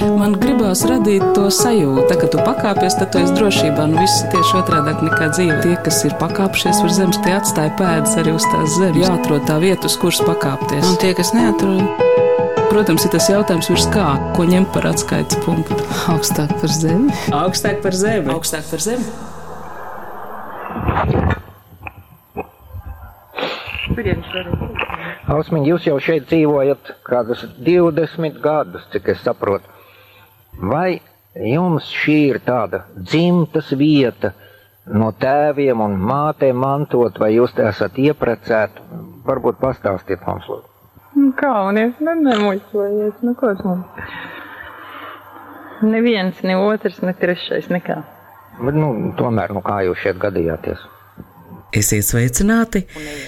Man gribās radīt to sajūtu, ka tu pakāpies, tad tu esi drošībā. Nu, viss tieši otrādi nekā dzīve. Tie, kas ir pakāpšies uz zemes, tie atstāja pēdas arī uz tās zemes. Jāatrod tā vieta, uz kuras pakāpties. Un tie, kas neatrod, Protams, ir tas jautājums, virs kā, ko ņemt par atskaites punktu. augstāk par zemi. Augstāk par zemi. Augstāk par zemi. Ausmiņ, jūs jau šeit dzīvojat kādus 20 gadus, cik es saprotu. Vai jums šī ir tāda dzimtas vieta, no tēviem un mātēm mantot, vai jūs esat ieprecēti? Varbūt pastāstiet mums, lūdzu. Nu, Kaunies, ne, nemuļķojies, nu ko es mums. Neviens, ne otrs, ne trešais, nekā. Bet, nu, tomēr, nu, kā jūs šeit gadījāties? Esiet sveicināti!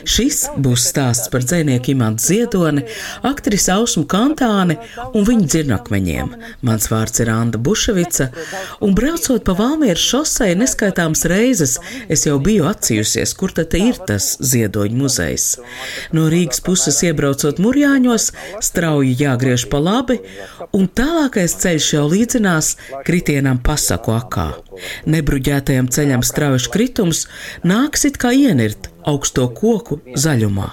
Šis būs stāsts par dzinieku Imantu Ziedoni, aktrisi Ausmu Kantāni un viņu dzirnakmeņiem. Mans vārds ir Anna Buševica, un braucot pa Valmieras šosei neskaitāmas reizes, es jau biju atcījusies, kur tad ir tas Ziedoņu muzejs. No Rīgas puses iebraucot Murjāņos, strauji jāgriež pa labi, un tālākais ceļš jau līdzinās kritienam pasaku akā. Nebruģētajam ceļam strauji kritums nāks it kā ienirt augsto koku zaļumā.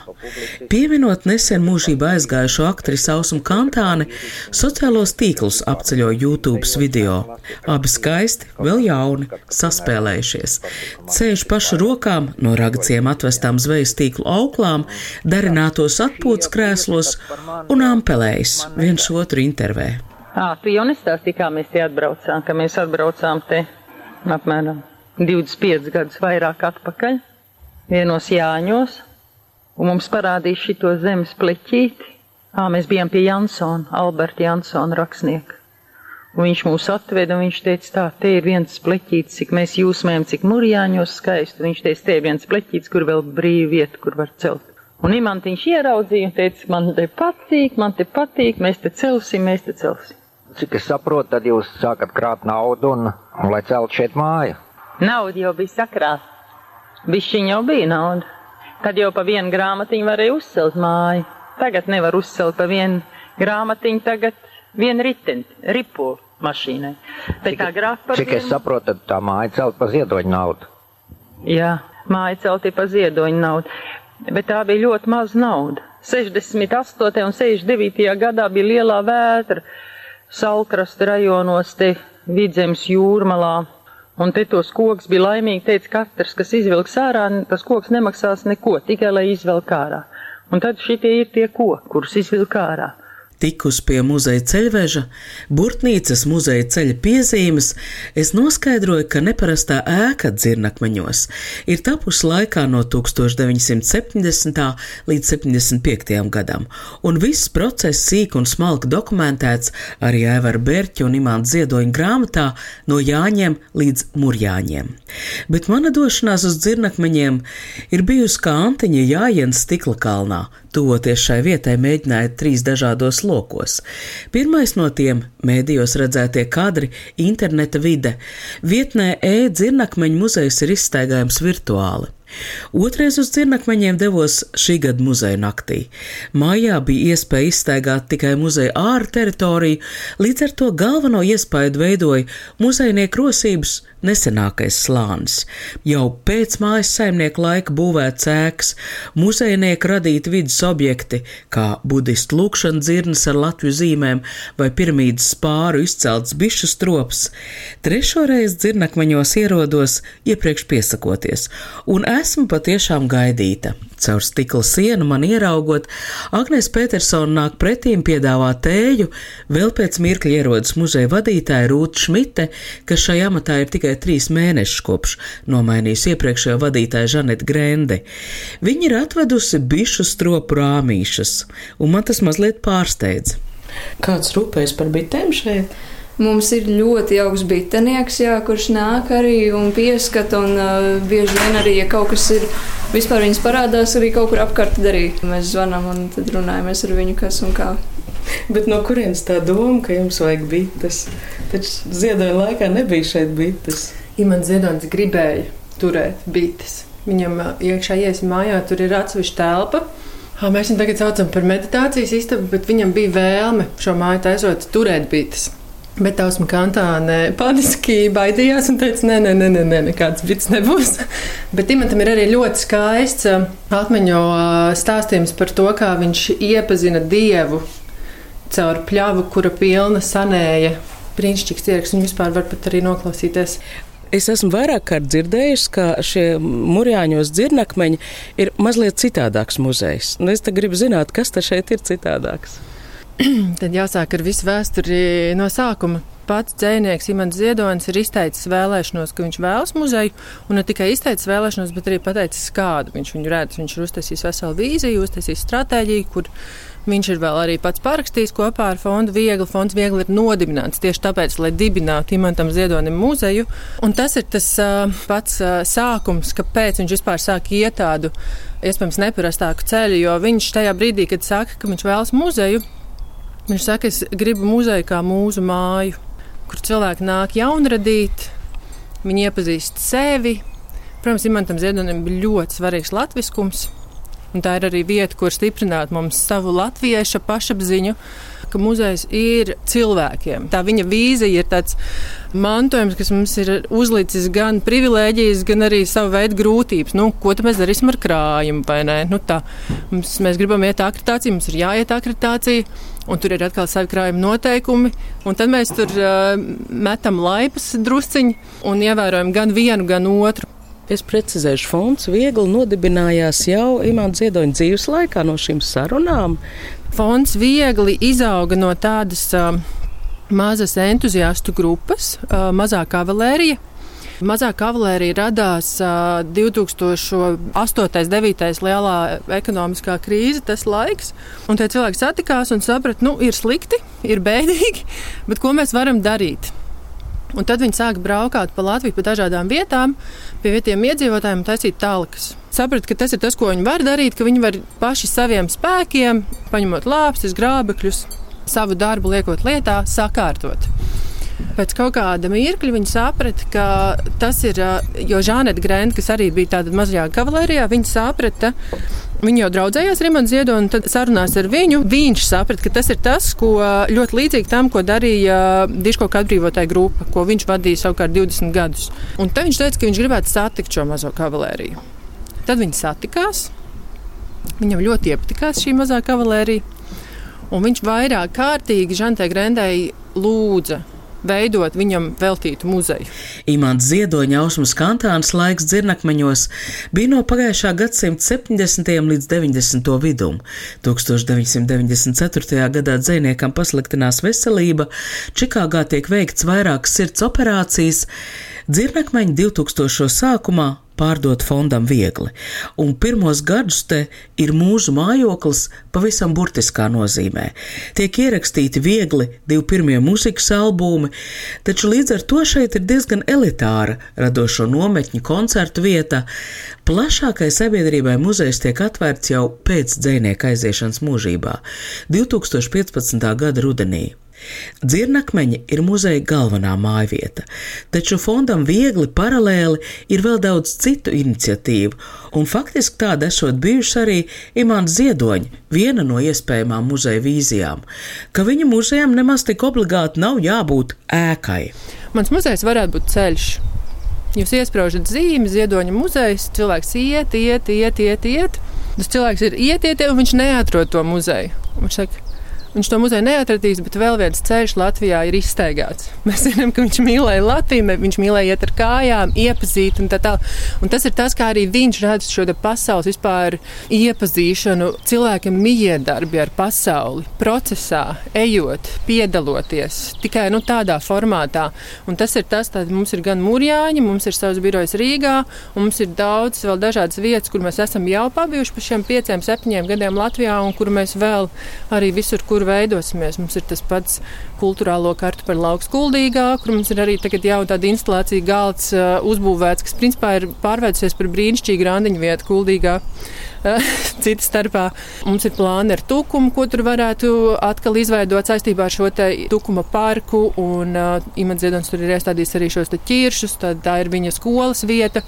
Pieminot nesen mūžībā aizgājušo aktrisi Ausmu Kantāni, sociālos tīklus apceļo YouTube video. Abi skaisti, vēl jauni, saspēlējušies. Ceļš pašu rokām, no ragaciem atvestām zvejas tīklu auklām, darinātos atpūtas krēslos un ampelējas viens otru intervē. Ā, tu jau nestāstīji, kā mēs te atbraucām, ka mēs atbraucām te apmēram 25 gadus vairāk atpakaļ, vienos Jāņos, un mums parādīja šito zemes pleķīti. Ā, mēs bijām pie Jansona, Alberta Jansona rakstnieka. Un viņš mūs atveda, un viņš teica, tā, te ir viens pleķītis, cik mēs jūsmējam, cik murjāņos skaisti. Viņš teica, te ir viens pleķītis, kur vēl brīva vieta, kur var celt. Un imantiņš ieraudzīja un teica, man te patīk, man te patīk, mēs te celsim, mēs te celsim. Cik es saprotu, tad jūs sākat krāt naudu un, un lai celt šeit māju. Nauda jau bija sakrāta. Bišķiņ jau bija nauda. Tad jau pa vienu grāmatiņu varēja uzcelt māju. Tagad nevar uzcelt pa vienu grāmatiņu, tagad vienu riteni, ripu mašīnai. Bet tā grāfa par Cik es vienu- saprotu, tad tā māja celt pa ziedoņu naudu. Jā, māja celti pa ziedoņu naudu. Bet tā bija ļoti maz nauda. 68. un 69. gadā bija lielā vētra Salkrasta rajonos te vidzemes jūrmalā. Un te tos koks bija laimīgi, teica katrs, kas izvilks ārā, tas koks nemaksās neko, tikai lai izvelk ārā. Un tad šitie ir tie koki, kurus izvilk ārā. Tikus pie muzeja ceļveža, Burtnīcas muzeja ceļa piezīmes, es noskaidroju, ka neparastā ēka dzirnakmeņos ir tapusi laikā no 1970. līdz 75. gadam, un viss process sīk un smalki dokumentēts arī Aivara Berķa un Imants Ziedoņa grāmatā no Jāņiem līdz Murjāņiem. Bet mana došanās uz dzirnakmeņiem ir bijusi kā Antiņa Jājens stikla kalnā, Tuvoties šai vietai, mēģināja trīs dažādos lokos. Pirmais no tiem - mēdījos redzētie kadri, interneta vide. Vietnē e-dzirnakmeņu muzejs ir izstaigājams virtuāli. Otrais uz dzirnakmeņiem devos šī gada muzeja naktī. Mājā bija iespēja izstaigāt tikai muzeja ārā teritoriju, līdz ar to galveno iespaidu veidoja muzejnieku rosības nesenākais slānis. Jau pēc mājas saimnieka laika būvēts ēkas, muzejnieki radīti vidas objekti, kā budistu lūkšana dzirnas ar Latviju zīmēm vai piramīdas spāru izcelts bišu strops. Trešoreiz dzirnakmeņos ierodos iepriekš piesakoties, un esmu patiešām gaidīta. Caur stikla sienu man ieraugot, Agnēs Petersona nāk pretīm piedāvā tēju, vēl pēc mirkļa ierodas muzeja vadītāja Rūta Šmite, kas šajā amatā ir tikai trīs mēnešus kopš nomainījusi iepriekšējo vadītāju Žanetu Grendi. Viņa ir atvedusi bišu stropu rāmīšas, un man tas mazliet pārsteidz. Kāds rūpējas par bitēm šeit? Mums ir ļoti augsts bitenieks, jā, kurš nāk arī un pieskata. Un, uh, bieži vien arī, ja kaut kas ir, vispār viņas parādās arī kaut kur apkārt darīt. Mēs zvanām un tad runājamies ar viņu, kas un kā. Bet no kurienes tā doma, ka jums vajag bites? Taču ziedoņa laikā nebija šeit bites. Imants Ziedonis gribēja turēt bites. Viņam iekšā iesim mājā, tur ir atsevišķa telpa. Ā, Mēs viņu tagad saucam par meditācijas istabu, bet viņam bija vēlme šo māju taisot turēt bites. Bet Tausma Kantāne paniski baidījās un teica, nē, nē, nē, nē, nekāds brits nebūs. Bet Imantam ir arī ļoti skaists atmiņo stāstījums par to, kā viņš iepazina Dievu caur pļavu, kura pilna sanēja. Brīnišķīgs ieraksts, un vispār var pat arī noklausīties. Es esmu vairāk kārt dzirdējis, ka šie mūrjāņos dzirnakmeņi ir mazliet citādāks muzejs. Un es gribu zināt, kas te šeit ir citādāks. Tad jāsāk ar visu vēsturi no sākuma. Pats dzinieks Imants Ziedonis ir izteicis vēlēšanos, ka viņš vēlas muzeju, un ne tikai izteicis vēlēšanos, bet arī pateicis, kādu viņš viņu redz. Viņš ir uztaisījis veselu vīziju, uztaisījis stratēģiju, kur viņš ir vēl arī pats parakstījis kopā ar fondu Viegli. Fonds Viegli ir nodibināts tieši tāpēc, lai dibinātu Imantam Ziedonim muzeju. Un tas ir tas uh, pats uh, sākums, kāpēc viņš vispār sāk iet tādu iespējams neparastāku ceļu, jo viņš tajā brīdī, kad saka, ka viņš vēlas muzeju, Viņš saka, es gribu muzeju kā mūsu māju, kur cilvēki nāk jaunradīt, viņi iepazīst sevi. Protams, Imantam Ziedonim bija ļoti svarīgs latviskums, un tā ir arī vieta, kur stiprināt mums savu latviešu pašapziņu ka muzejs ir cilvēkiem. Tā viņa vīzija ir tāds mantojums, kas mums ir uzlicis gan privilēģijas, gan arī savu veidu grūtības. Nu, ko tad mēs darīsim ar krājumu? Nu, tā, mums, mēs gribam iet akreditāciju, mums ir jāiet akreditācija. Un tur ir atkal savi krājuma noteikumi. Tad mēs tur uh, metam laipas drusciņi un ievērojam gan vienu, gan otru. Es precizēšu, fonds viegli nodibinājās jau Imants Ziedoņa dzīves laikā no šīm sarunām. Fonds viegli izauga no tādas uh, mazas entuziastu grupas, uh, mazā kavalērija. Mazā kavalērija radās uh, 2008. un 2009. lielā ekonomiskā krīze, tas laiks. Un tie cilvēki satikās un saprata, nu, ir slikti, ir bēdīgi, bet ko mēs varam darīt? Un tad viņi sāka braukt pa Latviju, pa dažādām vietām, pie vietējiem iedzīvotājiem taisīt tālākas. Sapratu, ka tas ir tas, ko viņi var darīt, ka viņi var paši saviem spēkiem, paņemot lāpstus, grābekļus, savu darbu liekot lietā, sakārtot. Pēc kaut kāda mirkļa viņi saprata, ka tas ir, jo Žaneta Grēna, kas arī bija tāda mazajā kavalērijā, viņi saprata, Viņi jau draudzējās ar Rimanu Ziedonu, un tad sarunās ar viņu. Viņš saprata, ka tas ir tas, ko ļoti līdzīgi tam, ko darīja Diško atbrīvotāja grupa, ko viņš vadīja savukārt 20 gadus. Un tad viņš teica, ka viņš gribētu satikt šo mazo kavalēriju. Tad viņi satikās. Viņam ļoti iepatikās šī mazā kavalērija. Un viņš vairāk kārtīgi Žantē Grendai lūdza veidot viņam veltītu muzeju. Imants Ziedoņa ausmas kantāns laiks dzirnakmeņos bija no pagājušā gadsimta 70. līdz 90. vidum. 1994. gadā dzēniekam pasliktinās veselība, Čikāgā tiek veikts vairākas sirds operācijas, dzirnakmeņi 2000. sākumā pārdot fondam viegli, un pirmos gadus te ir mūsu mājoklis pavisam burtiskā nozīmē. Tiek ierakstīti viegli divi pirmie mūzikas albumi, taču līdz ar to šeit ir diezgan elitāra radošo nometņu koncertu vieta. Plašākai sabiedrībai muzejs tiek atvērts jau pēc dzēnieka aiziešanas mūžībā 2015. gada rudenī. Dzirnakmeņi ir muzeja galvenā mājvieta, taču fondam viegli paralēli ir vēl daudz citu iniciatīvu, un faktiski tāda esot bijuši arī Imants Ziedoņa, viena no iespējamām muzeja vīzijām, ka viņa muzejam nemaz tik obligāti nav jābūt ēkai. Mans muzejs varētu būt ceļš. Jūs iesprāžat zīmi, ziedoņa muzejs, cilvēks iet, iet, iet, iet, iet. Tas cilvēks ir iet, iet, un viņš neatrod to muzeju. Viņš saka, Viņš to muzeju neatradīs, bet vēl viens ceļš Latvijā ir izteigāts. Mēs zinām, ka viņš mīlēja Latviju, viņš mīlēja iet ar kājām, iepazīt un tā tālāk. Tas ir tas, kā arī viņš redz šo pasaules vispār iepazīšanu, cilvēkiem miedarbi ar pasauli, procesā, ejot, piedaloties tikai nu, tādā formātā. Un tas ir tas, ka mums ir gan mūrjāņi, mums ir savs birojs Rīgā, un mums ir daudz vēl dažādas vietas, kur mēs esam jau pabijuši pa šiem pieciem, septiņiem gadiem Latvijā, un kur mēs vēl arī visur, kur veidosimies. Mums ir tas pats kultūrālo kartu par lauku skuldīgā, kur mums ir arī jau tāda instalācija galds uh, uzbūvēts, kas principā ir pārvērsies par brīnišķīgu randiņu vietu kuldīgā. Uh, Cita starpā mums ir plāni ar tukumu, ko tur varētu atkal izveidot saistībā ar šo tukuma parku. Un uh, Imants Ziedonis tur ir iestādījis arī šos ķiršus, tā ir viņa skolas vieta.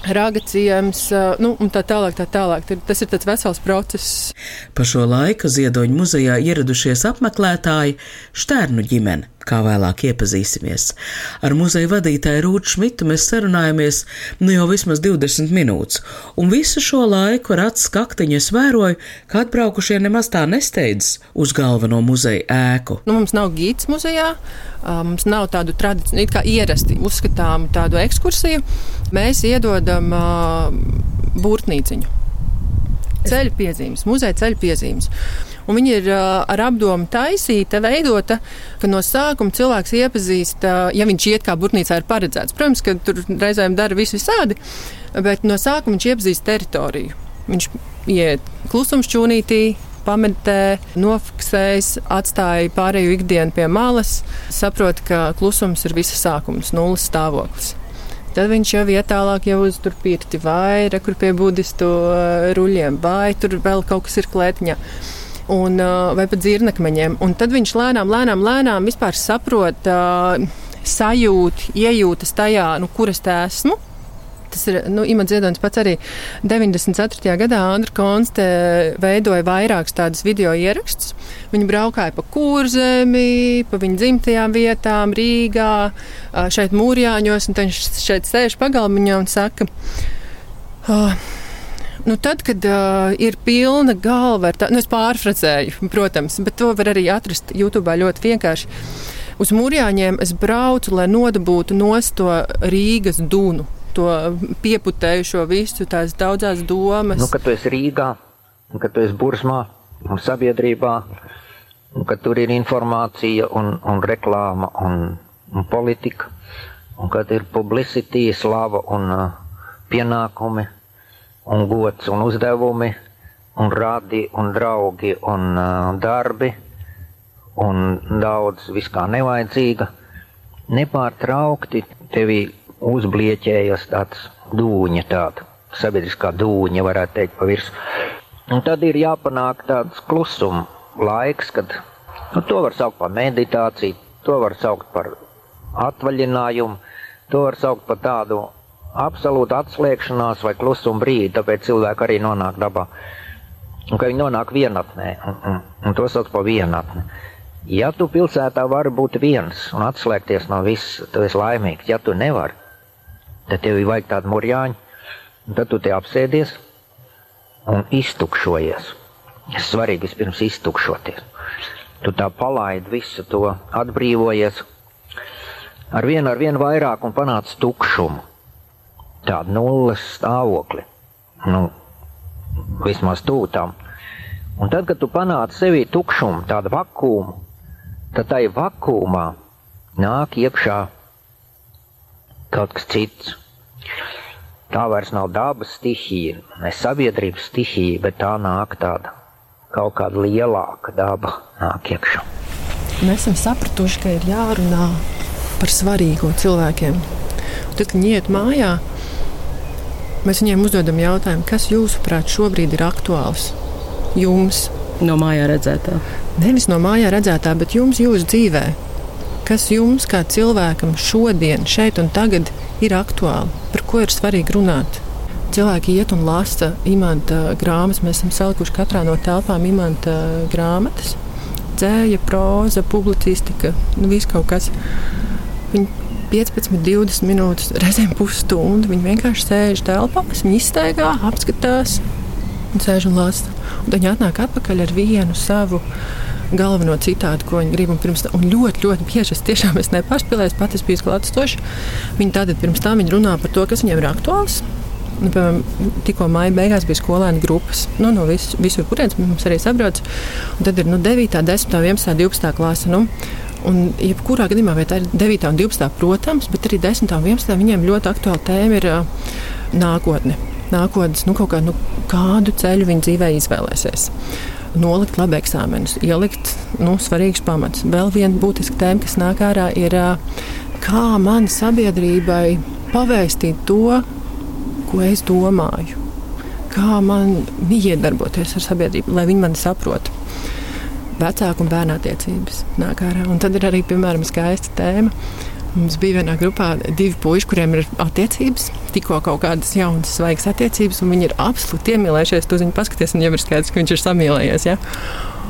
Ragacījums, nu, un tā tālāk, tā tālāk. Tas ir tāds vesels process. Pa šo laiku Ziedoņa muzejā ieradušies apmeklētāji Štērnu ģimene, kā vēlāk iepazīsimies. Ar muzeja vadītāju Rūtu Šmitu mēs sarunājamies nu jau vismaz 20 minūtes, un visu šo laiku ar acu skaktiņu es vēroju, ka atbraukušie nemaz tā nesteidzas uz galveno muzeja ēku. Nu, mums nav gīds muzejā, mums nav tādu tradicionālu, kā ierasti uzskatām tādu ekskursiju. Mēs iedodam uh, būrtnīciņu. Ceļu piezīmes, muzeja ceļu piezīmes. Un viņi ir ar apdomu taisīta, veidota, ka no sākuma cilvēks iepazīst, ja viņš iet kā būrnīcā ir paredzēts. Protams, ka tur reizēm dara visu visādi, bet no sākuma viņš iepazīst teritoriju. Viņš iet klusumšķūnītī, pametē, nofiksējis, atstāja pārējo ikdienu pie malas, saprot, ka klusums ir visa sākums, nulles stāvoklis. Tad viņš jau iet tālāk, jau uz tur pirti vai rekur pie budistu ruļiem, vai tur vēl kaut kas ir klētiņā. Un, vai pat dzirnakmeņiem. Un tad viņš lēnām, lēnām, lēnām vispār saprot, sajūt, iejūtas tajā, nu, kur es esmu, Tas ir nu, Imants Ziedonis pats arī 94. gadā Andra Konste veidoja vairākus tādus video ierakstus. Viņi braukāja pa kurzemi, pa viņu dzimtajām vietām, Rīgā, šeit mūrjāņos, un viņš šeit sēž pagalmiņā un saka, oh, Nu, tad, kad uh, ir pilna galva, tā, nu, es pārfrāzēju, protams, bet to var arī atrast YouTube ļoti vienkārši. Uz mūrjāņiem es braucu, lai nodabūtu nost to Rīgas dunu to pieputējušo visu, tās daudzās domas. Nu, kad tu esi Rīgā, kad tu esi Bursmā un sabiedrībā, un kad tur ir informācija un, un reklāma un, un politika, un kad ir publicitāte, slava un uh, pienākumi, un gods un uzdevumi, un radi un draugi un uh, darbi, un daudz viskā nevajadzīga, nepārtraukti tevī uzblieķējas tāds dūņa, tāda sabiedriskā dūņa, varētu teikt, pa virsmu. Un tad ir jāpanāk tāds klusuma laiks, kad nu, to var saukt par meditāciju, to var saukt par atvaļinājumu, to var saukt par tādu absolūtu atslēgšanās vai klusuma brīdi, tāpēc cilvēki arī nonāk dabā. Un ka viņi nonāk vienatnē, un, un, un to sauc par vienatni. Ja tu pilsētā vari būt viens un atslēgties no viss, tu esi laimīgs. Ja tu nevari, tad tev vajag tādu murjāņu, un tad tu te apsēdies un iztukšojies. Svarīgi vispirms iztukšoties. Tu tā palaidi visu to, atbrīvojies ar vienu, ar vienu vairāk un panāc tukšumu. Tādu nulles stāvokli. Nu, vismaz tūtām. Un tad, kad tu panāc sevī tukšumu, tādu vakumu, tad tai vakumā nāk iekšā kaut kas cits. Tā vairs nav dabas stihija, ne sabiedrības stihija, bet tā nāk tāda kaut kāda lielāka daba nāk iekšā. Mēs esam sapratuši, ka ir jārunā par svarīgo cilvēkiem. Tad, kad viņi iet mājā, mēs viņiem uzdodam jautājumu, kas jūsuprāt šobrīd ir aktuāls jums? No mājā redzētā. Nevis no mājā redzētā, bet jums jūsu dzīvēm kas jums, kā cilvēkam, šodien, šeit un tagad ir aktuāli, par ko ir svarīgi runāt. Cilvēki iet un lasa imanta grāmatas. Mēs esam salikuši katrā no telpām imanta grāmatas. Dzēja, próza, publicistika, nu viss kaut kas. Viņi 15, 20 minūtes, reizēm pusstundu. Viņi vienkārši sēž telpās, viņi izstaigā, apskatās un sēž un lasa. Un viņi atnāk atpakaļ ar vienu savu galveno citātu, ko viņi grib. Un, pirms, un ļoti, ļoti bieži es tiešām es nepārspīlēju, pat es biju klātesošs. Viņi tātad pirms tam runā par to, kas viņiem ir aktuāls. Nu, piemēram, tikko maija beigās bija skolēnu grupas. Nu, no vis, visur, kurienes mums arī. Un tad ir nu, 9, 10, 11, 12 klase. Nu, Un, jebkurā gadījumā, vai tā ir 9 un 12, protams, bet arī 10 un 11 viņiem ļoti aktuāla tēma ir uh, nākotne. Nākotnes, nu, kā, nu, kādu ceļu viņi dzīvē izvēlēsies nolikt labi eksāmenus, ielikt nu, svarīgus pamatus. Vēl viena būtiska tēma, kas nāk ārā, ir kā man sabiedrībai pavēstīt to, ko es domāju. Kā man iedarboties ar sabiedrību, lai viņi mani saprotu. Vecāku un bērnu attiecības nāk ārā. Un tad ir arī, piemēram, skaista tēma Mums bija vienā grupā divi puiši, kuriem ir attiecības, tikko kaut kādas jaunas, svaigas attiecības, un viņi ir absolūti iemīlējušies. Tu viņu paskaties, un jau ir skaidrs, ka viņš ir samīlējies. Ja?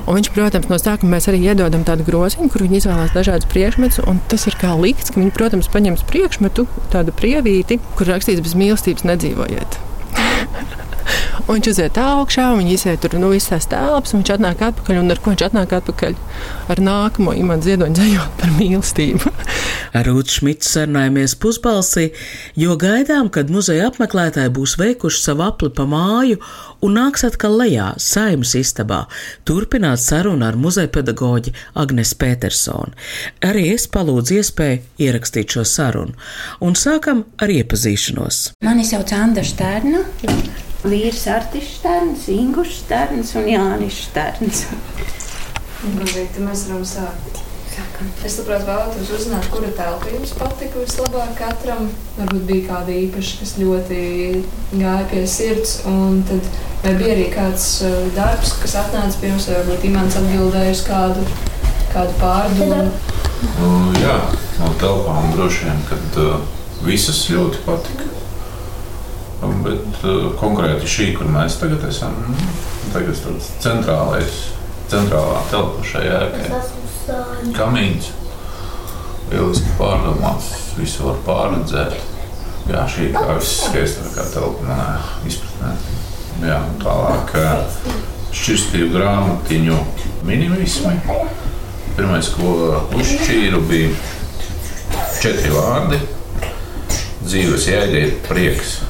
Un viņš, protams, no sākuma mēs arī iedodam tādu groziņu, kur viņi izvēlās dažādus priekšmetus. Tas ir kā likts, ka viņi, protams, paņems priekšmetu, tādu prievīti, kur rakstīts bez mīlestības nedzīvojiet. Un viņš uziet augšā, un viņš iziet tur nu, visas telpas, un viņš atnāk atpakaļ. Un ar ko viņš atnāk atpakaļ? Ar nākamo imants ziedoņu dzējot par mīlestību. ar Rūtu Šmitu sarunājamies pusbalsī, jo gaidām, kad muzeja apmeklētāji būs veikuši savu apli pa māju un nāks atkal lejā, saimas istabā, turpināt sarunu ar muzeja pedagoģi Agnes Petersonu. Arī es palūdzu iespēju ierakstīt šo sarunu, un sākam ar iepazīšanos. Mani sauc Andra Stērna vīrs Artis Šterns, Ingus Šterns un Jānis Šterns. Labrīt, mēs varam sākt. Sākam. Es labprāt vēlētos uzzināt, kura telpa jums patika vislabāk katram. Varbūt bija kāda īpaša, kas ļoti gāja pie sirds. Un tad vai bija arī kāds uh, darbs, kas atnāca pie jums, vai varbūt Imants atbildēja uz kādu, kādu pārdomu? Uh, jā, no telpām droši vien, kad uh, visas ļoti patika. Bet uh, konkrēti šī, kur mēs tagad esam, nu, tagad tas centrālais, centrālā telpa šajā ēkā. Kamīns. Lieliski pārdomāts, visu var pārredzēt. Jā, šī ir kā viskaistākā telpa manā izpratnē. Jā, tālāk šķirstību grāmatiņu minimismi. Pirmais, ko uzšķīru, bija četri vārdi. Dzīves jēga ir prieks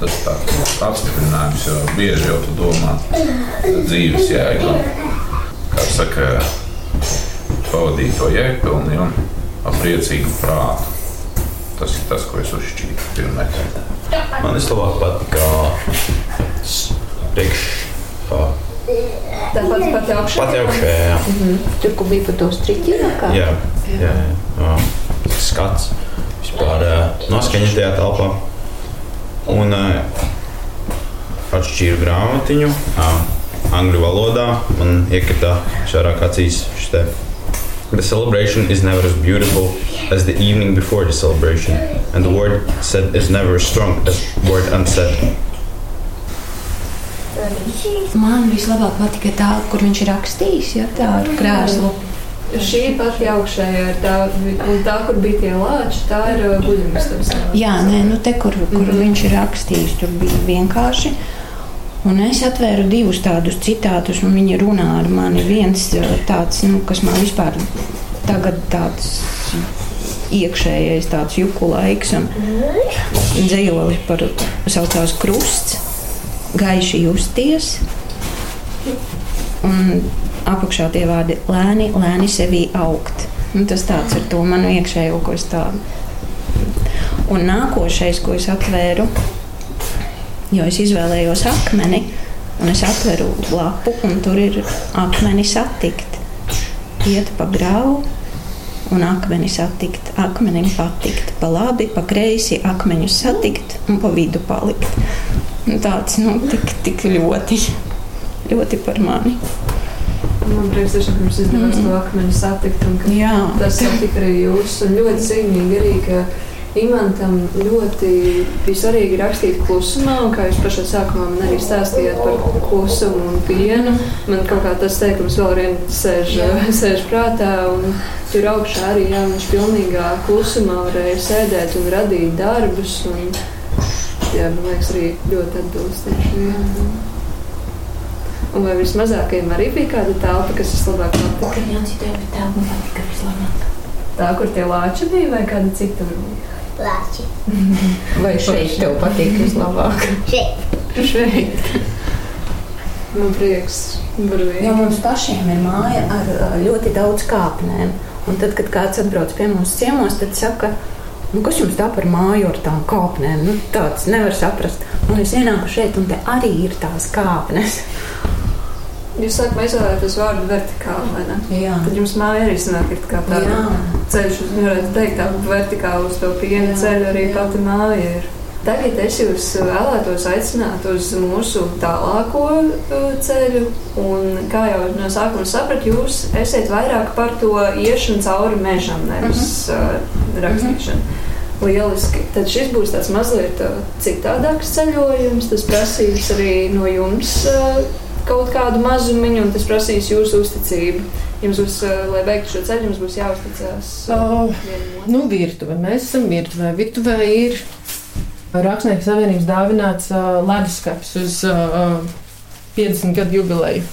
tas tāds apstiprinājums, jo bieži jau tu domā dzīves jēgu. Kā saka, pavadīt to jēgpilni un ar priecīgu prātu. Tas ir tas, ko es uzšķīru pirmais. Man vislabāk patika priekš. Tā pati pati augšā. Pati augšā, jā. Mm -hmm. Tur, kur bija pa to striķinu kā? Jā, jā, jā. jā. Skats vispār noskaņa tajā telpā. Un atšķīru grāmatiņu angļu valodā. Man iekrita šārāk acīs šis te. The celebration is never as beautiful as the evening before the celebration, and the word said is never as strong as word unsaid. Man vislabāk patika tā, kur viņš ir rakstījis, ja tā ar krēslu. Šī pati augšējā ir tā, un tā, kur bija tie lāči, tā ir uh, guļamistabas. Jā, nē, nu te, kur, kur mm viņš ir rakstījis, tur bija vienkārši. Un es atvēru divus tādus citātus, un viņi runā ar mani. Viens uh, tāds, nu, kas man vispār tagad tāds iekšējais tāds juku laiks, un dzējoli par saucās krusts, gaiši justies. Un apakšā tie vārdi lēni, lēni sevī augt. Un tas tāds ir to manu iekšējo, ko es tādu. Un nākošais, ko es atvēru, jo es izvēlējos akmeni, un es atveru lapu, un tur ir akmeni satikt. Iet pa graudu, un akmeni satikt, akmenim patikt, pa labi, pa kreisi, akmeņus satikt un pa vidu palikt. Un tāds, nu, tik, tik ļoti, ļoti par mani. Man prieks, ka jums izdevās mm. to akmeni satikt. Jā. Tas satika arī jūs. Un ļoti zīmīgi arī, ka Imantam ļoti bija svarīgi rakstīt klusumā, un kā jūs pašā sākumā man arī stāstījāt par klusumu un pienu. Man kaut kā tas teikums vēl vien sēž, sēž prātā, un tur augšā arī jā, viņš pilnīgā klusumā varēja sēdēt un radīt darbus. Un, jā, man liekas, arī ļoti atbilstoši. Un vai vismazākajam arī bija kāda telpa, kas vislabāk patika? Jā, citai telpa patika vislabāk. Tā, kur tie lāči bija, vai kāda cita bija? Lāči. vai šeit tev patīk vislabāk? šeit. šeit. Man prieks. Jo mums pašiem ir māja ar ļoti daudz kāpnēm. Un tad, kad kāds atbrauc pie mums ciemos, tad saka, nu, kas jums tā par māju ar tām kāpnēm? Nu, tāds nevar saprast. Un es ienāku šeit, un te arī ir tās kāpnes. Jūs sākat izvēlēties vārdu vertikāli, vai ne? Jā. Tad jums māja arī sanāk, ir kā tāda ceļš, uz, varētu teikt, tā vertikāli uz to piena ceļu arī pati māja ir. Tagad es jūs vēlētos aicināt uz mūsu tālāko ceļu. Un, kā jau no sākuma sapratu, jūs esat vairāk par to iešanu cauri mežam, nevis uh -huh. uh, rakstīšanu. Uh -huh. Lieliski. Tad šis būs tāds mazliet citādāks ceļojums. Tas prasīs arī no jums uh, kaut kādu mazumiņu, un tas prasīs jūsu uzticību. Jums būs, eh, lai veiktu šo ceļu, jums būs jāuzticas. Oh, nu, virtuve. Mēs esam virtuvē. Virtuvē ir Rakstnieku savienības dāvināts uh, leduskapis uz uh, 50 gadu jubileju.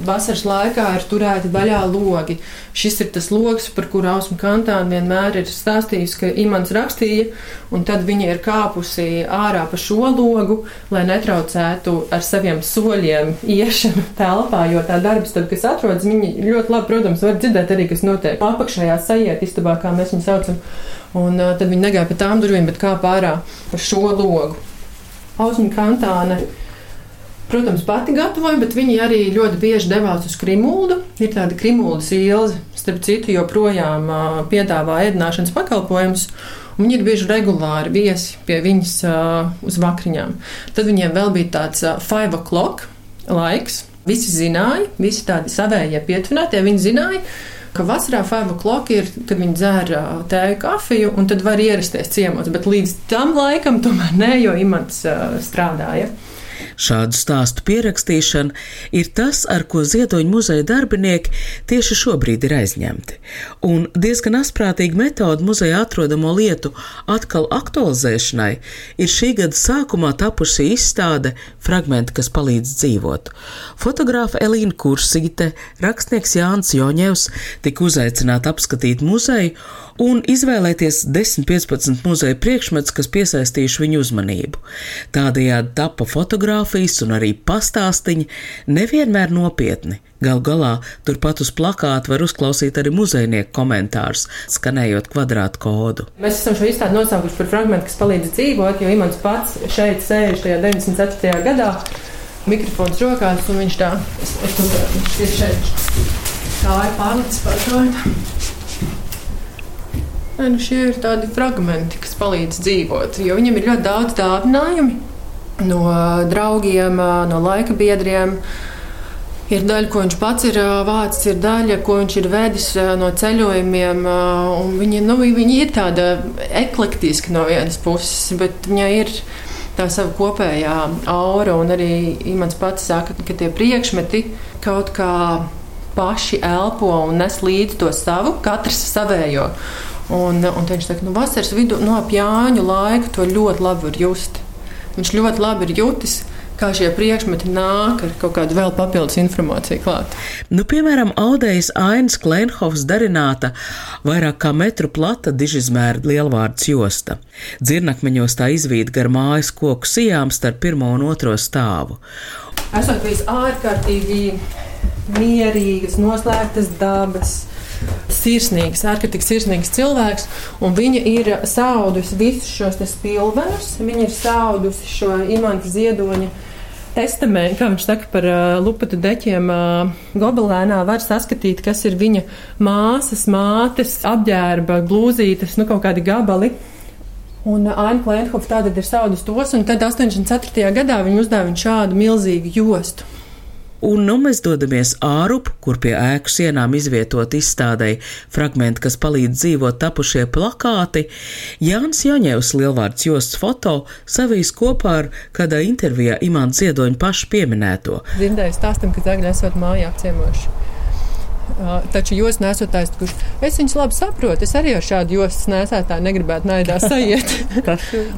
Vasaras laikā ir turēti vaļā logi. Šis ir tas logs, par kuru Ausma Kantāna vienmēr ir stāstījusi, ka Imants rakstīja, un tad viņa ir kāpusi ārā pa šo logu, lai netraucētu ar saviem soļiem iešanu telpā, jo tā darbs, tad, kas atrodas, viņi ļoti labi, protams, var dzirdēt arī, kas notiek apakšējā sajiet istabā, kā mēs viņu saucam, un uh, tad viņi negāja pa tām durvīm, bet kāp ārā pa šo logu. Ausma Kantāna protams, pati gatavoja, bet viņi arī ļoti bieži devās uz Krimuldu. Ir tāda Krimuldas ilze, starp citu, joprojām uh, piedāvā ēdināšanas pakalpojumus. Viņi ir bieži regulāri viesi pie viņas uh, uz vakariņām. Tad viņiem vēl bija tāds uh, five o'clock laiks. Visi zināja, visi tādi savējie pietuvinātie, viņi zināja, ka vasarā five o'clock ir, kad viņi dzēra tēju, kafiju, un tad var ierasties ciemos. Bet līdz tam laikam tomēr nē, jo imants uh, strādāja. Šādu stāstu pierakstīšana ir tas, ar ko Ziedoņa muzeja darbinieki tieši šobrīd ir aizņemti. Un diezgan asprātīga metode muzeja atrodamo lietu atkal aktualizēšanai ir šī gada sākumā tapusi izstāde Fragmenti, kas palīdz dzīvot. Fotogrāfa Elīna Kursīte, rakstnieks Jānis Joņevs tika uzaicināti apskatīt muzeju un izvēlēties 10-15 muzeja priekšmetus, kas piesaistījuši viņu uzmanību. Tādējādi tapa fotografijas un arī pastāstiņi nevienmēr nopietni. Gal galā turpat uz plakāta var uzklausīt arī muzejnieku komentārus, skanējot kvadrātu kodu. Mēs esam šo izstādi nosaukuši par fragment, kas palīdz dzīvot, jo Imants pats šeit sēž tajā 94. gadā, mikrofons rokās, un viņš tā, es, es, viņš ir šeit. Tā ir to. Nē, nu šie ir tādi fragmenti, kas palīdz dzīvot, jo viņam ir ļoti daudz dāvinājumi no draugiem, no laika biedriem. Ir daļa, ko viņš pats ir vācis, ir daļa, ko viņš ir vedis no ceļojumiem. Viņa, nu, viņa ir tāda eklektiska no vienas puses, bet viņai ir tā sava kopējā aura. Arī Imants pats saka, ka tie priekšmeti kaut kā paši elpo un nes līdzi to savu, katrs savējo. Un, un viņš saka, nu, vasaras vidū, no ap Jāņu laiku to ļoti labi var just. Viņš ļoti labi ir jutis, kā šie priekšmeti nāk ar kaut kādu vēl papildus informāciju klāt. Nu, piemēram, audējas ainas Klenhofs darināta vairāk kā metru plata dižizmēra lielvārds josta. Dzirnakmeņos tā izvīd gar mājas koku sijām starp pirmo un otro stāvu. Esot bijis ārkārtīgi mierīgas, noslēgtas dabas sirsnīgs, ārkārtīgi sirsnīgs cilvēks, viņa ir saudusi visus šos spilvenus, viņa ir saudusi šo imanta ziedoņa. Testamentu, kā viņš saka par uh, lupatu deķiem, uh, gobelēnā var saskatīt, kas ir viņa māsas, mātes, apģērba, blūzītes, nu kaut kādi gabali. Un Aina Klēnhofa tātad ir saudus tos, un tad 84. gadā viņa uzdeva šādu milzīgu jostu un nu mēs dodamies ārup, kur pie ēku sienām izvietot izstādēji fragmenti, kas palīdz dzīvot tapušie plakāti, Jānis Jaņevs lielvārds josts foto savīs kopā ar kādā intervijā Imants Ziedoņa pašu pieminēto. Dzirdēju stāstam, ka tagad esot mājā apciemoši. Taču jūs nesat tāds, kurš es viņus labi saprotu. Es arī ar šādu jostas nesētāju negribētu naidā sajiet.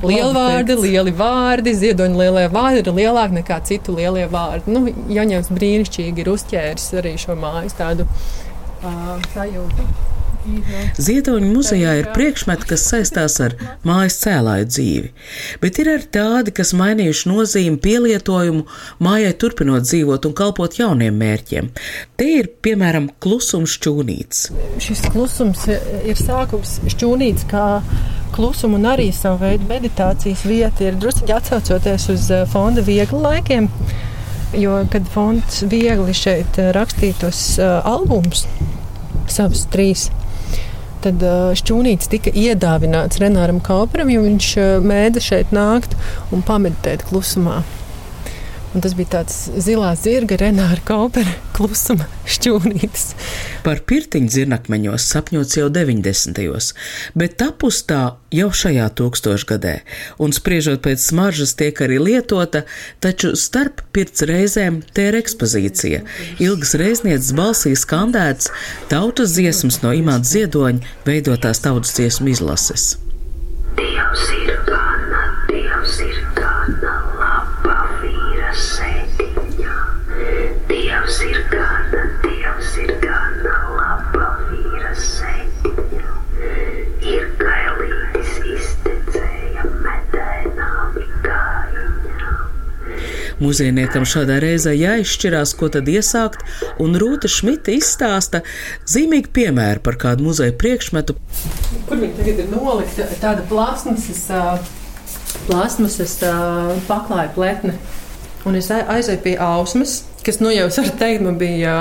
Lielvārdi, lieli vārdi, ziedoņa lielie vārdi ir lielāki nekā citu lielie vārdi. Nu, Jaņevs brīnišķīgi ir uzķēris arī šo mājas tādu uh, sajūtu. Ziedoņa muzejā ir priekšmeti, kas saistās ar mājas cēlāju dzīvi, bet ir arī tādi, kas mainījuši nozīmi, pielietojumu, mājai turpinot dzīvot un kalpot jauniem mērķiem. Te ir, piemēram, klusums šķūnīts. Šis klusums ir sākums šķūnīts kā klusuma un arī savu veidu meditācijas vieta ir drusku atcaucoties uz eh, fonda viegli laikiem. Jo, kad fonds viegli šeit eh, rakstītos uh, albums, savus trīs tad šķūnītis tika iedāvināts Renāram Kauperam, jo viņš mēdza šeit nākt un pameditēt klusumā. Un tas bija tāds zilā zirga, Renāra Kaupera klusuma šķūnītis. Par pirtiņu dzirnakmeņos sapņots jau 90. bet tapus tā jau šajā tūkstošgadē, un spriežot pēc smaržas tiek arī lietota, taču starp pirts reizēm te ir ekspozīcija. Ilgas reiznieces balsī skandēts tautas dziesmas no imāta ziedoņa veidotās tautas dziesmu izlases. Dievs ir gana, Muzejniekam šādā reizē jāizšķirās, ko tad iesākt, un Rūta Šmita izstāsta zīmīgu piemēru par kādu muzeja priekšmetu. Kur viņi tagad ir nolikta tāda plasmasas plasmasas paklāja pletne. Un es aizēju pie ausmas, kas, nu, jau var teikt, man bija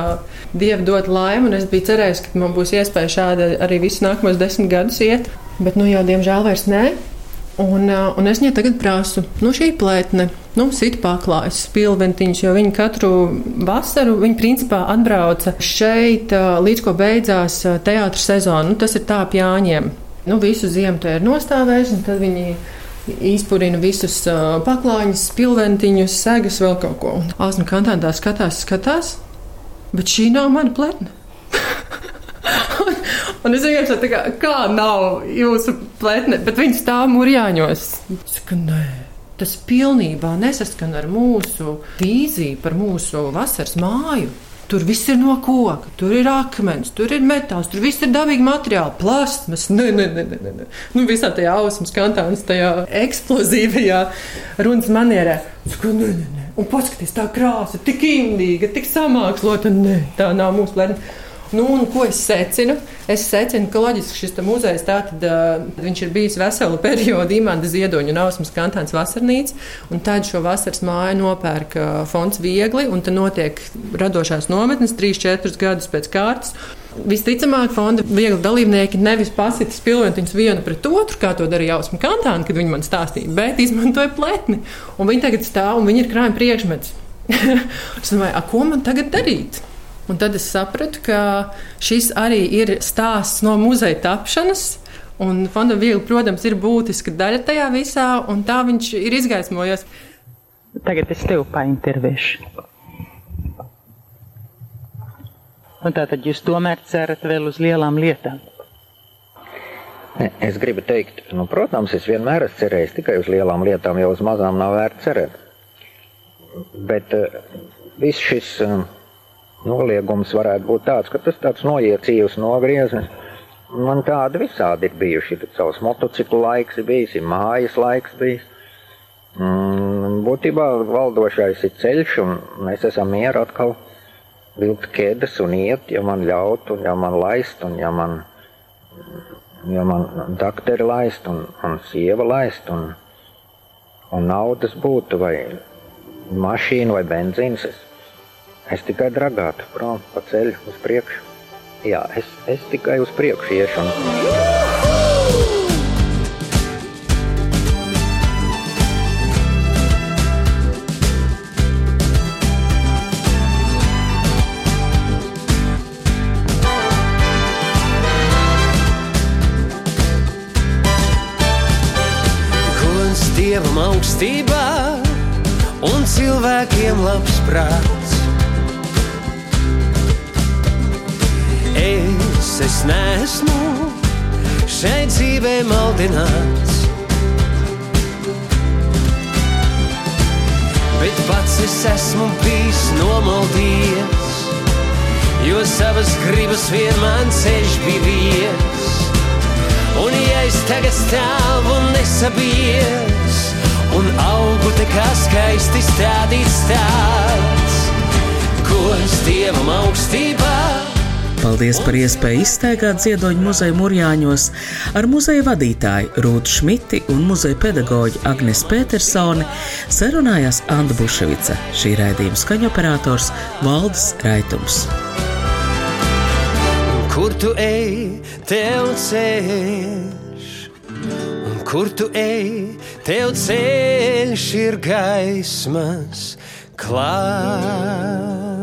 dieva dot laime, un es biju cerējis, ka man būs iespēja šādi arī visus nākamos desmit gadus iet. Bet, nu, jau diemžēl vairs nē. Un, un es viņai tagad prasu, nu, šī plētne, nu, sit paklājas, pilventiņš, jo viņi katru vasaru, viņi principā atbrauca šeit, līdz ko beidzās teātris sezona. Nu, tas ir tā pjāņiem. Nu, visu ziemu te ir nostāvējuši, un tad viņi izpurina visus paklājiņus, pilventiņus, segas, vēl kaut ko. Un Āzna kantātā skatās, skatās, bet šī nav mana pletna. un, un es vienkārši tā kā, kā nav jūsu pletne, bet viņi stāv murjāņos. Saka, nē. Tas pilnībā nesaskan ar mūsu vīziju par mūsu vasaras māju. Tur viss ir no koka, tur ir akmens, tur ir metāls, tur viss ir dabīgi materiāli, plasmas. Nē, nē, nē, nē, nē. Nu, visā tajā ausmas kantānā, tajā eksplozīvajā runas manierē. Saku, nē, nē, nē. Un paskatieties, tā krāsa, tik indīga, tik samākslota. Nē, tā nav mūsu plēna. Nu, un ko es secinu? Es secinu, ka loģiski šis muzejs tātad, uh, ir bijis veselu periodu Imants Ziedoņa un Ausmas kantāns vasarnīca, un tad šo vasaras māju nopērk uh, fonds viegli, un tad notiek radošās nometnes 3-4 gadus pēc kārtas. Visticamāk, fonda viegli dalībnieki nevis pasita spilventiņus vienu pret otru, kā to darīja Ausma Kantāna, kad viņi man stāstīja, bet izmantoja pletni. Un viņi tagad stāv un viņi ir krājuma priekšmets. es domāju, ko man tagad darīt? Un tad es sapratu, ka šis arī ir stāsts no muzeja tapšanas. Un fondam viegli, protams, ir būtiska daļa tajā visā, un tā viņš ir izgaismojies. Tagad es tev paintervēšu. Un tātad jūs tomēr cerat vēl uz lielām lietām? Es gribu teikt, nu, protams, es vienmēr esmu cerējis tikai uz lielām lietām, jo uz mazām nav vērts cerēt. Bet uh, viss šis uh, noliegums varētu būt tāds, ka tas tāds noiecījus nogrieznis. Man tādi visādi ir bijuši. Tad savs motociklu laiks ir bijis, ir mājas laiks bijis. Mm, būtībā valdošais ir ceļš, un mēs esam mieru atkal vilkt ķēdes un iet, ja man ļautu, ja man laist, un ja man, ja man dakteri laist, un, un sieva laist, un, un naudas būtu, vai mašīna, vai benzīns. Es Es tikai dragātu prom pa ceļu uz priekšu. Jā, es, es tikai uz priekšu iešu. Un... Dievam augstībā un cilvēkiem labs prāts. Maldināts. Bet pats es esmu bijis nomaldījies, jo savas gribas vienmēr ceļš bija vies. Un ja es tagad stāvu un nesabies, un augu te kā skaisti stādīts tāds, ko es dievam augstībā Paldies par iespēju izstaigāt ziedoņu muzeju Mūrjāņos ar muzeja vadītāju Rūtu Šmiti un muzeja pedagoģi Agnes Petersoni sarunājās Anna Buševica, šī raidījuma skaņoperators Valdis Raitums. Kur tu ej, tev ceļš, un kur tu ej, tev ceļš ir gaismas, klāts.